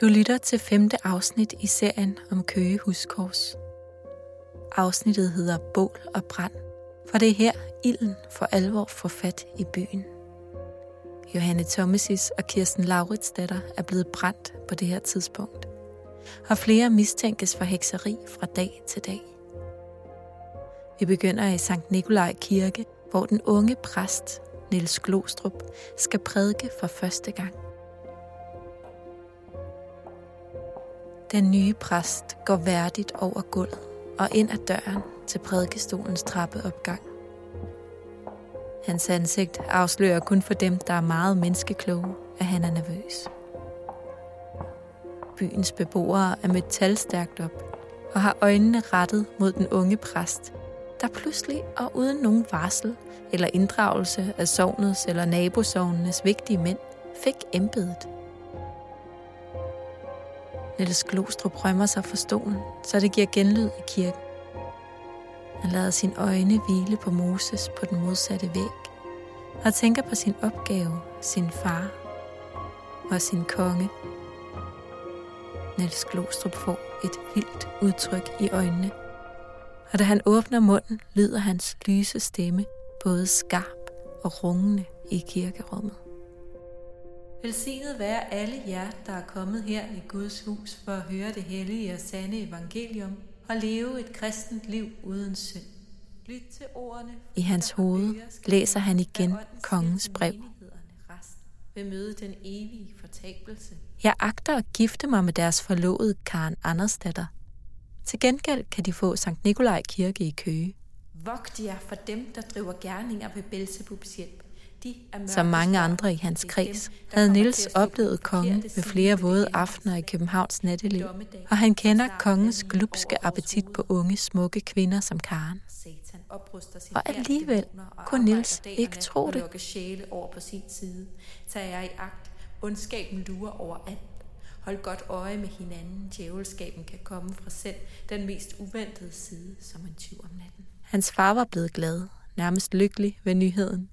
Du lytter til femte afsnit i serien om Køge Huskors. Afsnittet hedder Bål og Brand, for det er her, ilden for alvor får fat i byen. Johanne Thomasis og Kirsten Lauritsdatter er blevet brændt på det her tidspunkt, og flere mistænkes for hekseri fra dag til dag. Vi begynder i Sankt Nikolaj Kirke, hvor den unge præst, Niels Glostrup, skal prædike for første gang. Den nye præst går værdigt over gulvet og ind ad døren til prædikestolens trappeopgang. Hans ansigt afslører kun for dem, der er meget menneskekloge, at han er nervøs. Byens beboere er mødt talstærkt op og har øjnene rettet mod den unge præst, der pludselig og uden nogen varsel eller inddragelse af sovnets eller nabosovnenes vigtige mænd fik embedet. Niels Glostrup rømmer sig for stolen, så det giver genlyd i kirken. Han lader sine øjne hvile på Moses på den modsatte væg, og tænker på sin opgave, sin far og sin konge. Niels Glostrup får et vildt udtryk i øjnene, og da han åbner munden, lyder hans lyse stemme både skarp og rungende i kirkerummet. Velsignet være alle jer, der er kommet her i Guds hus for at høre det hellige og sande evangelium og leve et kristent liv uden synd. Lyt til ordene. I hans hoved læser han igen kongens brev. Vil møde den evige fortabelse. Jeg agter at gifte mig med deres forlovede Karen Andersdatter. Til gengæld kan de få Sankt Nikolaj Kirke i Køge. Vogt jer for dem, der driver gerninger ved Belzebubs hjælp. Som mange andre i hans kreds havde Nils oplevet kongen ved flere våde aftener i Københavns natteliv, og han kender kongens glupske appetit på unge, smukke kvinder som Karen. Og alligevel kunne Nils ikke tro det. over på sin side. Tag jeg i agt. Ondskaben lurer overalt. Hold godt øje med hinanden. Djævelskaben kan komme fra selv den mest uventede side som en tyv om natten. Hans far var blevet glad, nærmest lykkelig ved nyheden.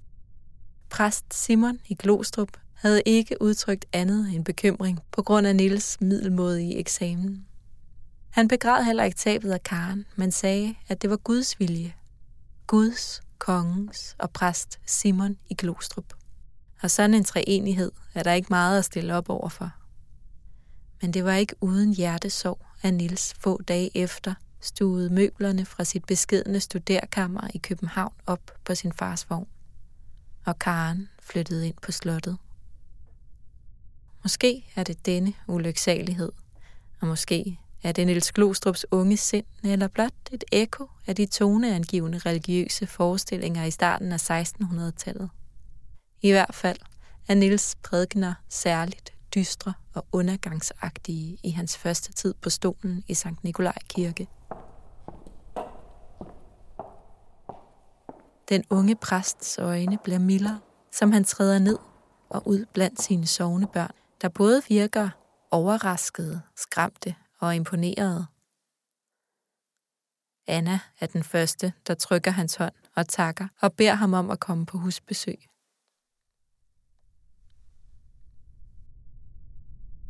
Præst Simon i Glostrup havde ikke udtrykt andet end bekymring på grund af Nils middelmådige eksamen. Han begræd heller ikke tabet af Karen, men sagde, at det var Guds vilje. Guds, kongens og præst Simon i Glostrup. Og sådan en treenighed er der ikke meget at stille op overfor. Men det var ikke uden hjertesorg, at Nils få dage efter stuede møblerne fra sit beskedne studerkammer i København op på sin fars vogn og Karen flyttede ind på slottet. Måske er det denne ulyksalighed, og måske er det Niels Glostrups unge sind, eller blot et ekko af de toneangivende religiøse forestillinger i starten af 1600-tallet. I hvert fald er Niels prædikner særligt dystre og undergangsagtige i hans første tid på stolen i Sankt Nikolaj Kirke. Den unge præsts øjne bliver mildere, som han træder ned og ud blandt sine sovende børn, der både virker overraskede, skræmte og imponerede. Anna er den første, der trykker hans hånd og takker og beder ham om at komme på husbesøg.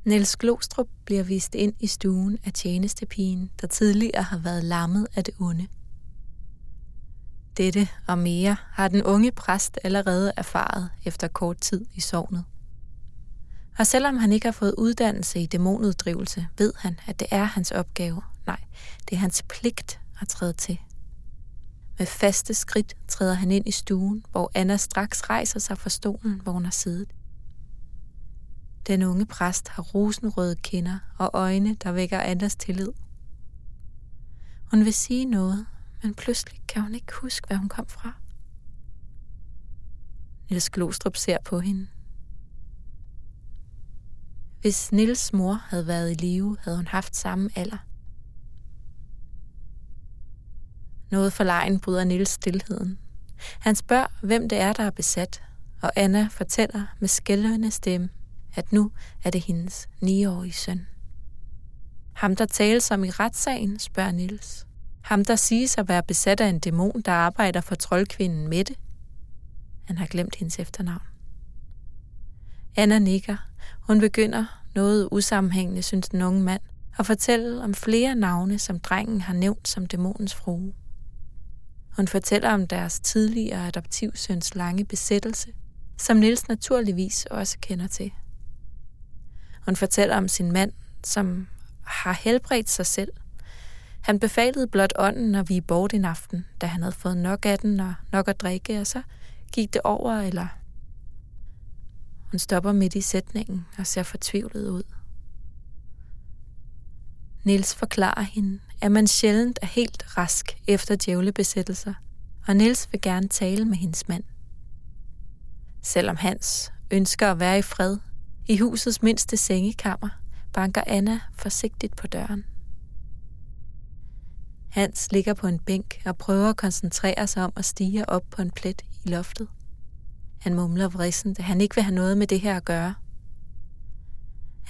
Niels Glostrup bliver vist ind i stuen af tjenestepigen, der tidligere har været lammet af det onde. Dette og mere har den unge præst allerede erfaret efter kort tid i sovnet. Og selvom han ikke har fået uddannelse i dæmonuddrivelse, ved han, at det er hans opgave. Nej, det er hans pligt at træde til. Med faste skridt træder han ind i stuen, hvor Anna straks rejser sig fra stolen, hvor hun har siddet. Den unge præst har rosenrøde kinder og øjne, der vækker Annas tillid. Hun vil sige noget, men pludselig kan hun ikke huske, hvad hun kom fra. Niels Glostrup ser på hende. Hvis Nils mor havde været i live, havde hun haft samme alder. Noget for lejen bryder Nils stillheden. Han spørger, hvem det er, der er besat, og Anna fortæller med skælvende stemme, at nu er det hendes niårige søn. Ham, der tales om i retssagen, spørger Nils. Ham, der siges at være besat af en dæmon, der arbejder for troldkvinden Mette. Han har glemt hendes efternavn. Anna nikker. Hun begynder noget usammenhængende, synes den unge mand, at fortælle om flere navne, som drengen har nævnt som dæmonens frue. Hun fortæller om deres tidligere adoptivsøns lange besættelse, som Nils naturligvis også kender til. Hun fortæller om sin mand, som har helbredt sig selv. Han befalede blot ånden at vi bort en aften, da han havde fået nok af den og nok at drikke, og så gik det over, eller... Hun stopper midt i sætningen og ser fortvivlet ud. Nils forklarer hende, at man sjældent er helt rask efter djævlebesættelser, og Nils vil gerne tale med hendes mand. Selvom Hans ønsker at være i fred i husets mindste sengekammer, banker Anna forsigtigt på døren. Hans ligger på en bænk og prøver at koncentrere sig om at stige op på en plet i loftet. Han mumler vridsende, at han ikke vil have noget med det her at gøre.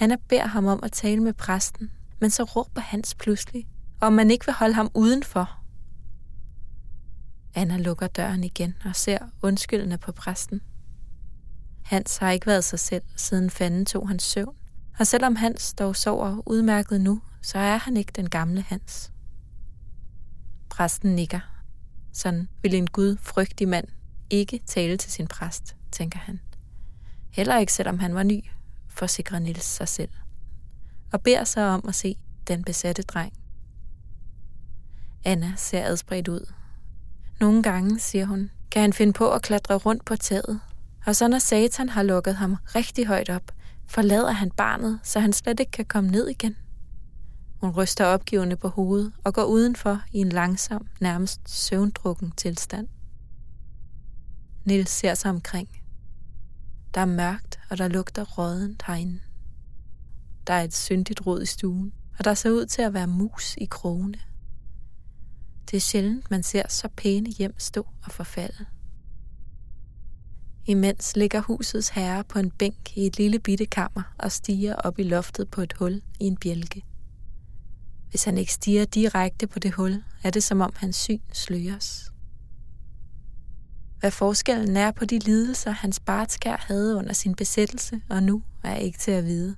Anna beder ham om at tale med præsten, men så råber Hans pludselig, om man ikke vil holde ham udenfor. Anna lukker døren igen og ser undskyldende på præsten. Hans har ikke været sig selv, siden fanden tog hans søvn, og selvom Hans dog sover udmærket nu, så er han ikke den gamle Hans. Præsten nikker. Sådan vil en gudfrygtig mand ikke tale til sin præst, tænker han. Heller ikke selvom han var ny, forsikrer Nils sig selv. Og beder sig om at se den besatte dreng. Anna ser adspredt ud. Nogle gange, siger hun, kan han finde på at klatre rundt på taget, og så når Satan har lukket ham rigtig højt op, forlader han barnet, så han slet ikke kan komme ned igen. Hun ryster opgivende på hovedet og går udenfor i en langsom, nærmest søvndrukken tilstand. Nils ser sig omkring. Der er mørkt, og der lugter rådent herinde. Der er et syndigt rod i stuen, og der ser ud til at være mus i krogene. Det er sjældent, man ser så pæne hjem stå og forfalde. Imens ligger husets herre på en bænk i et lille bitte kammer og stiger op i loftet på et hul i en bjælke. Hvis han ikke stiger direkte på det hul, er det som om hans syn sløres. Hvad forskellen er på de lidelser, hans bartskær havde under sin besættelse og nu, er ikke til at vide.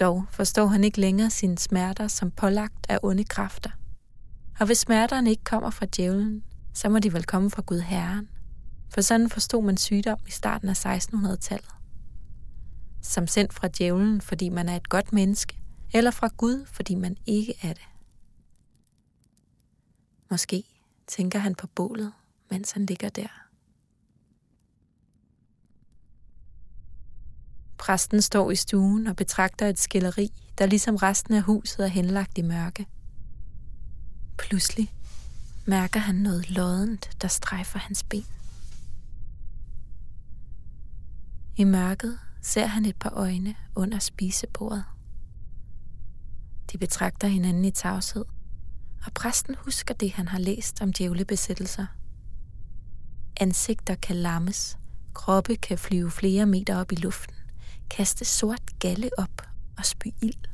Dog forstår han ikke længere sine smerter som pålagt af onde kræfter. Og hvis smerterne ikke kommer fra djævlen, så må de vel komme fra Gud Herren. For sådan forstod man sygdom i starten af 1600-tallet. Som sendt fra djævlen, fordi man er et godt menneske, eller fra Gud, fordi man ikke er det. Måske tænker han på bålet, mens han ligger der. Præsten står i stuen og betragter et skilleri, der ligesom resten af huset er henlagt i mørke. Pludselig mærker han noget loddent, der strejfer hans ben. I mørket ser han et par øjne under spisebordet. De betragter hinanden i tavshed, og præsten husker det, han har læst om djævlebesættelser. Ansigter kan lammes, kroppe kan flyve flere meter op i luften, kaste sort galle op og spy ild.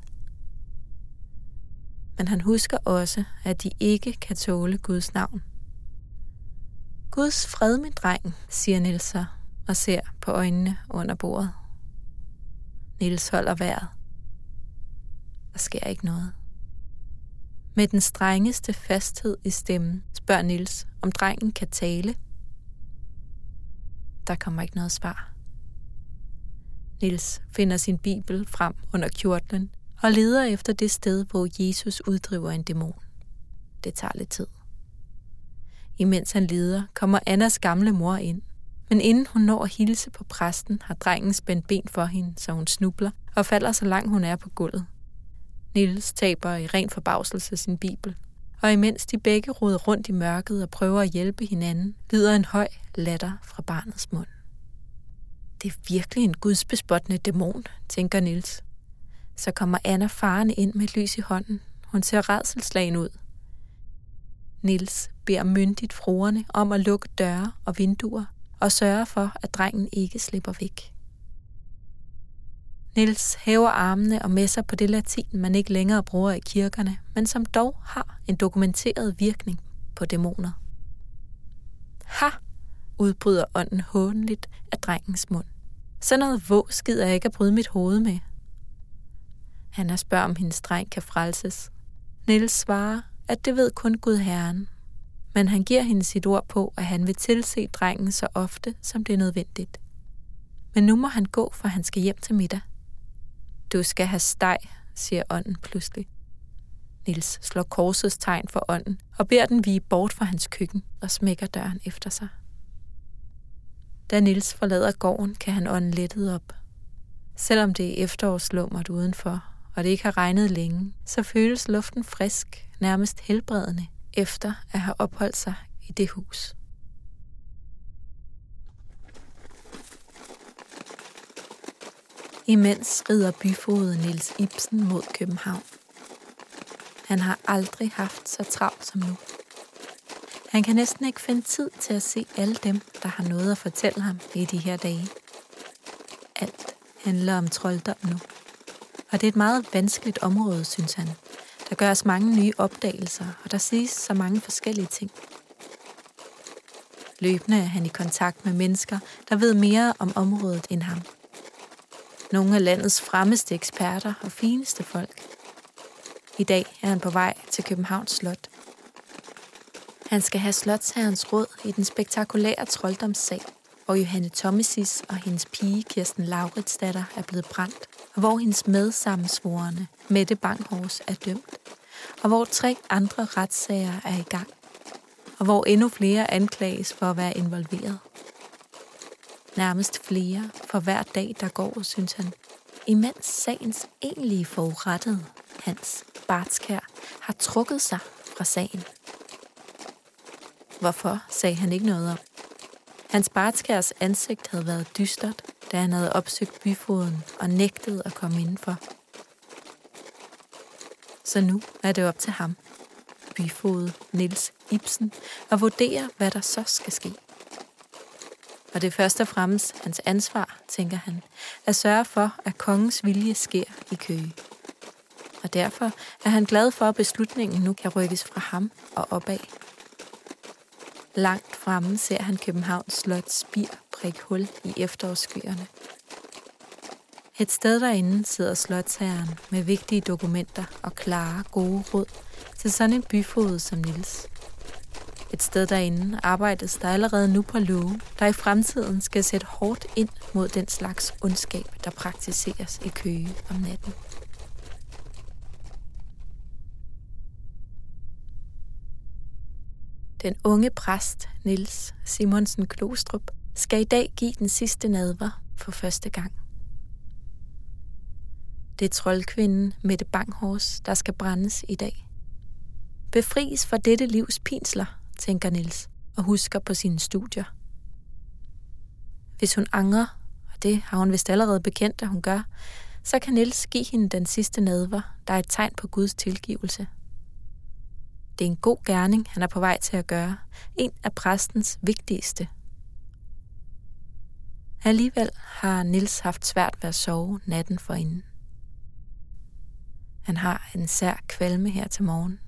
Men han husker også, at de ikke kan tåle Guds navn. Guds fred, min dreng, siger Nils og ser på øjnene under bordet. Nils holder vejret. Der sker ikke noget. Med den strengeste fasthed i stemmen spørger Nils, om drengen kan tale. Der kommer ikke noget svar. Nils finder sin bibel frem under kjortlen og leder efter det sted, hvor Jesus uddriver en dæmon. Det tager lidt tid. Imens han leder, kommer Annas gamle mor ind – men inden hun når at hilse på præsten, har drengen spændt ben for hende, så hun snubler og falder så langt hun er på gulvet. Nils taber i ren forbavselse sin bibel, og imens de begge roder rundt i mørket og prøver at hjælpe hinanden, lyder en høj latter fra barnets mund. Det er virkelig en gudsbespottende dæmon, tænker Nils. Så kommer Anna farne ind med et lys i hånden. Hun ser redselslagen ud. Nils beder myndigt fruerne om at lukke døre og vinduer og sørge for, at drengen ikke slipper væk. Nils hæver armene og messer på det latin, man ikke længere bruger i kirkerne, men som dog har en dokumenteret virkning på dæmoner. Ha! udbryder ånden hånligt af drengens mund. Sådan noget vås skider jeg ikke at bryde mit hoved med. Han er spørger, om hendes dreng kan frelses. Niels svarer, at det ved kun Gud Herren, men han giver hende sit ord på, at han vil tilse drengen så ofte, som det er nødvendigt. Men nu må han gå, for han skal hjem til middag. Du skal have steg, siger ånden pludselig. Nils slår korsets tegn for ånden og beder den vige bort fra hans køkken og smækker døren efter sig. Da Nils forlader gården, kan han ånde lettet op. Selvom det er efterårslummert udenfor, og det ikke har regnet længe, så føles luften frisk, nærmest helbredende, efter at have opholdt sig i det hus. Imens rider byfoden Nils Ibsen mod København. Han har aldrig haft så travlt som nu. Han kan næsten ikke finde tid til at se alle dem, der har noget at fortælle ham i de her dage. Alt handler om trolddom nu. Og det er et meget vanskeligt område, synes han. Der gøres mange nye opdagelser, og der siges så mange forskellige ting. Løbende er han i kontakt med mennesker, der ved mere om området end ham. Nogle af landets fremmeste eksperter og fineste folk. I dag er han på vej til Københavns Slot. Han skal have slotsherrens råd i den spektakulære trolddomssag, hvor Johanne Thomasis og hendes pige Kirsten Lauritsdatter er blevet brændt, og hvor hendes medsammensvorene Mette Banghors er dømt, og hvor tre andre retssager er i gang, og hvor endnu flere anklages for at være involveret. Nærmest flere for hver dag, der går, synes han, imens sagens egentlige forurettede, Hans Bartskær, har trukket sig fra sagen. Hvorfor sagde han ikke noget om? Hans Bartskærs ansigt havde været dystert, da han havde opsøgt byfoden og nægtet at komme indenfor. Så nu er det op til ham, byfod Nils Ibsen, at vurdere, hvad der så skal ske. Og det er først og fremmest hans ansvar, tænker han, at sørge for, at kongens vilje sker i Køge. Og derfor er han glad for, at beslutningen nu kan rykkes fra ham og opad. Langt fremme ser han Københavns Slot spir prik hul i efterårsskyerne. Et sted derinde sidder slotsherren med vigtige dokumenter og klare, gode råd til sådan en byfod som Nils. Et sted derinde arbejdes der allerede nu på love, der i fremtiden skal sætte hårdt ind mod den slags ondskab, der praktiseres i Køge om natten. Den unge præst Nils Simonsen Klostrup skal i dag give den sidste nadver for første gang. Det er troldkvinden Mette Banghors, der skal brændes i dag. Befries fra dette livs pinsler, tænker Nils og husker på sine studier. Hvis hun angrer, og det har hun vist allerede bekendt, at hun gør, så kan Nils give hende den sidste nadver, der er et tegn på Guds tilgivelse. Det er en god gerning, han er på vej til at gøre. En af præstens vigtigste. Alligevel har Nils haft svært ved at sove natten forinden. Han har en sær kvalme her til morgen.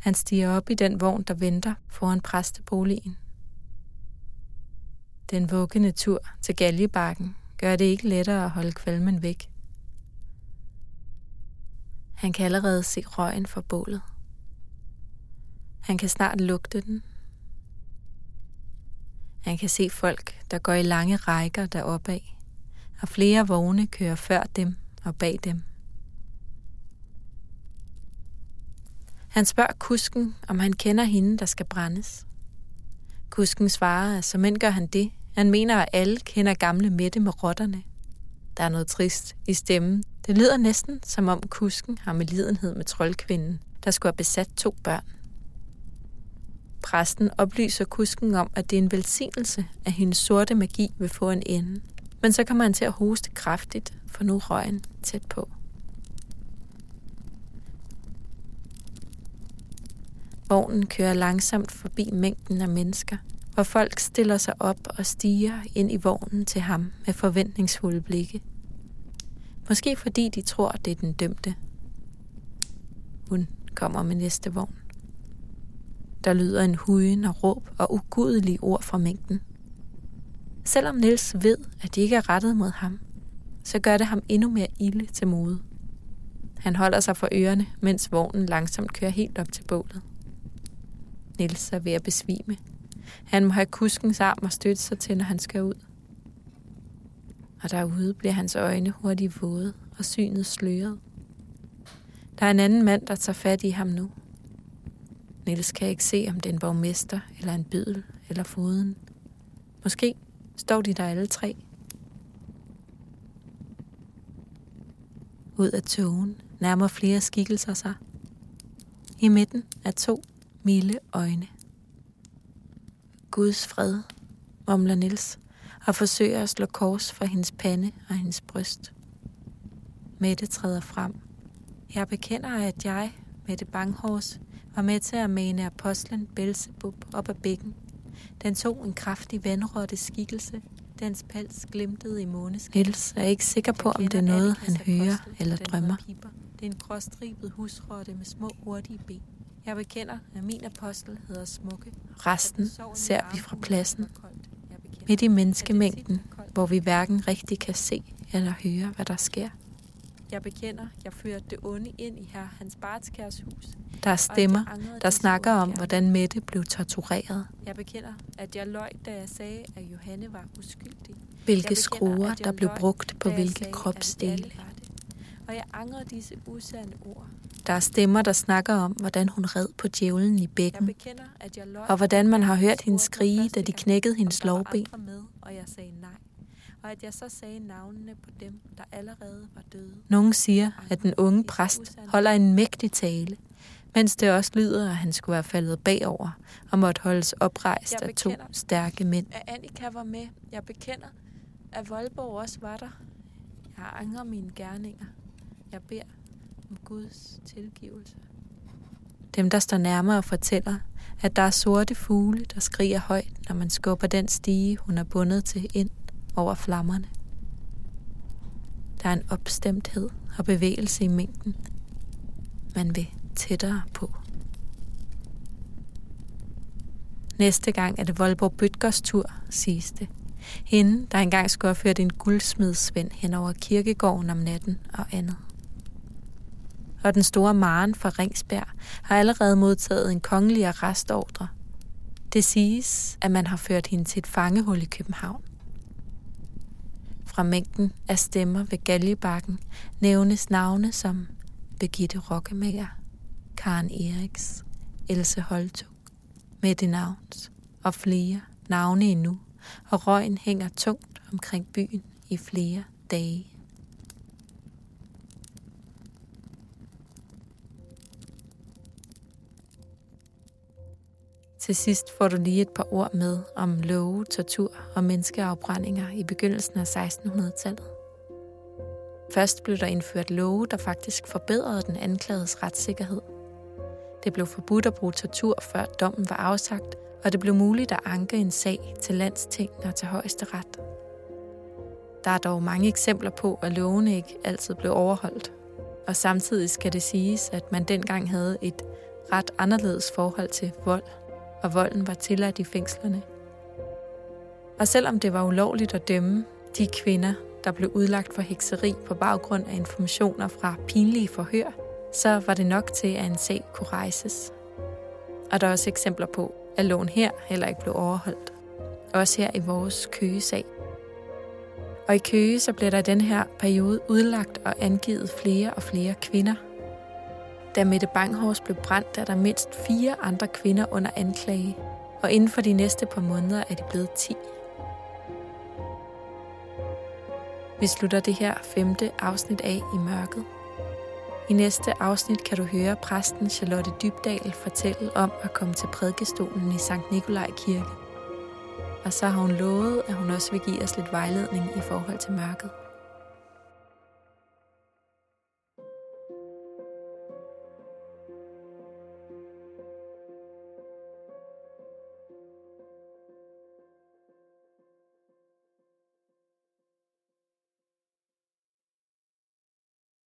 Han stiger op i den vogn, der venter foran præsteboligen. Den vuggende tur til Galjebakken gør det ikke lettere at holde kvalmen væk. Han kan allerede se røgen fra bålet. Han kan snart lugte den. Han kan se folk, der går i lange rækker deropad, af, og flere vogne kører før dem og bag dem. Han spørger kusken, om han kender hende, der skal brændes. Kusken svarer, at som end gør han det. Han mener, at alle kender gamle Mette med rotterne. Der er noget trist i stemmen. Det lyder næsten, som om kusken har med lidenhed med troldkvinden, der skulle have besat to børn. Præsten oplyser kusken om, at det er en velsignelse, at hendes sorte magi vil få en ende. Men så kommer han til at hoste kraftigt, for nu røgen tæt på. Vognen kører langsomt forbi mængden af mennesker, hvor folk stiller sig op og stiger ind i vognen til ham med forventningsfulde blikke. Måske fordi de tror, det er den dømte. Hun kommer med næste vogn. Der lyder en hujen og råb og ugudelige ord fra mængden. Selvom Niels ved, at de ikke er rettet mod ham, så gør det ham endnu mere ilde til mode. Han holder sig for ørerne, mens vognen langsomt kører helt op til bålet. Nils er ved at besvime. Han må have kuskens arm og støtte sig til, når han skal ud. Og derude bliver hans øjne hurtigt våde og synet sløret. Der er en anden mand, der tager fat i ham nu. Niels kan ikke se, om det er en borgmester, eller en bydel, eller foden. Måske står de der alle tre. Ud af togen nærmer flere skikkelser sig. I midten er to milde øjne. Guds fred, mumler Nils, og forsøger at slå kors for hendes pande og hendes bryst. Mette træder frem. Jeg bekender, at jeg, Mette Banghors, var med til at mane apostlen Belzebub op ad bækken. Den tog en kraftig vandrotte skikkelse. Dens pels glimtede i måneskin. Niels er ikke sikker på, om det er noget, han hører eller drømmer. Det er en gråstribet husrotte med små hurtige ben. Jeg bekender, at min apostel hedder Smukke. Resten ser vi fra pladsen. Midt i menneskemængden, hvor vi hverken rigtig kan se eller høre, hvad der sker. Jeg bekender, jeg førte det onde ind i her Hans Bartskærs hus. Der er stemmer, der snakker om, hvordan Mette blev tortureret. Jeg bekender, at jeg løj, da jeg sagde, at Johanne var uskyldig. Hvilke skruer, der blev brugt på hvilke kropsdele. Og jeg angrer disse usande ord. Der er stemmer, der snakker om, hvordan hun red på djævlen i bækken. Jeg bekender, jeg og hvordan man har hørt hende skrige, da de knækkede hendes lovben. Med, og jeg sagde nej og at jeg så sagde navnene på dem, der allerede var døde. Nogle siger, at den unge præst holder en mægtig tale, mens det også lyder, at han skulle være faldet bagover og måtte holdes oprejst af to stærke mænd. At Annika var med. Jeg bekender, at Voldborg også var der. Jeg angrer mine gerninger. Jeg beder om Guds tilgivelse. Dem, der står nærmere, fortæller, at der er sorte fugle, der skriger højt, når man skubber den stige, hun er bundet til ind over flammerne. Der er en opstemthed og bevægelse i mængden. Man vil tættere på. Næste gang er det Voldborg Bøtgers tur, siges det. Hende, der engang skulle have ført en guldsmedsvend hen over kirkegården om natten og andet. Og den store Maren fra Ringsberg har allerede modtaget en kongelig arrestordre. Det siges, at man har ført hende til et fangehul i København. Fra mængden af stemmer ved Galjebakken nævnes navne som Begitte Rokkemager, Karen Eriks, Else Holtug, Mette Navns og flere navne endnu, og røgen hænger tungt omkring byen i flere dage. Til sidst får du lige et par ord med om love, tortur og menneskeafbrændinger i begyndelsen af 1600-tallet. Først blev der indført love, der faktisk forbedrede den anklagedes retssikkerhed. Det blev forbudt at bruge tortur, før dommen var afsagt, og det blev muligt at anke en sag til landsting og til højeste ret. Der er dog mange eksempler på, at lovene ikke altid blev overholdt. Og samtidig skal det siges, at man dengang havde et ret anderledes forhold til vold og volden var tilladt i fængslerne. Og selvom det var ulovligt at dømme de kvinder, der blev udlagt for hekseri på baggrund af informationer fra pinlige forhør, så var det nok til, at en sag kunne rejses. Og der er også eksempler på, at loven her heller ikke blev overholdt. Også her i vores køgesag. Og i Køge så blev der i den her periode udlagt og angivet flere og flere kvinder – da Mette Banghors blev brændt, er der mindst fire andre kvinder under anklage, og inden for de næste par måneder er de blevet 10. Vi slutter det her femte afsnit af i mørket. I næste afsnit kan du høre præsten Charlotte Dybdal fortælle om at komme til prædikestolen i Sankt Nikolaj Kirke. Og så har hun lovet, at hun også vil give os lidt vejledning i forhold til mørket.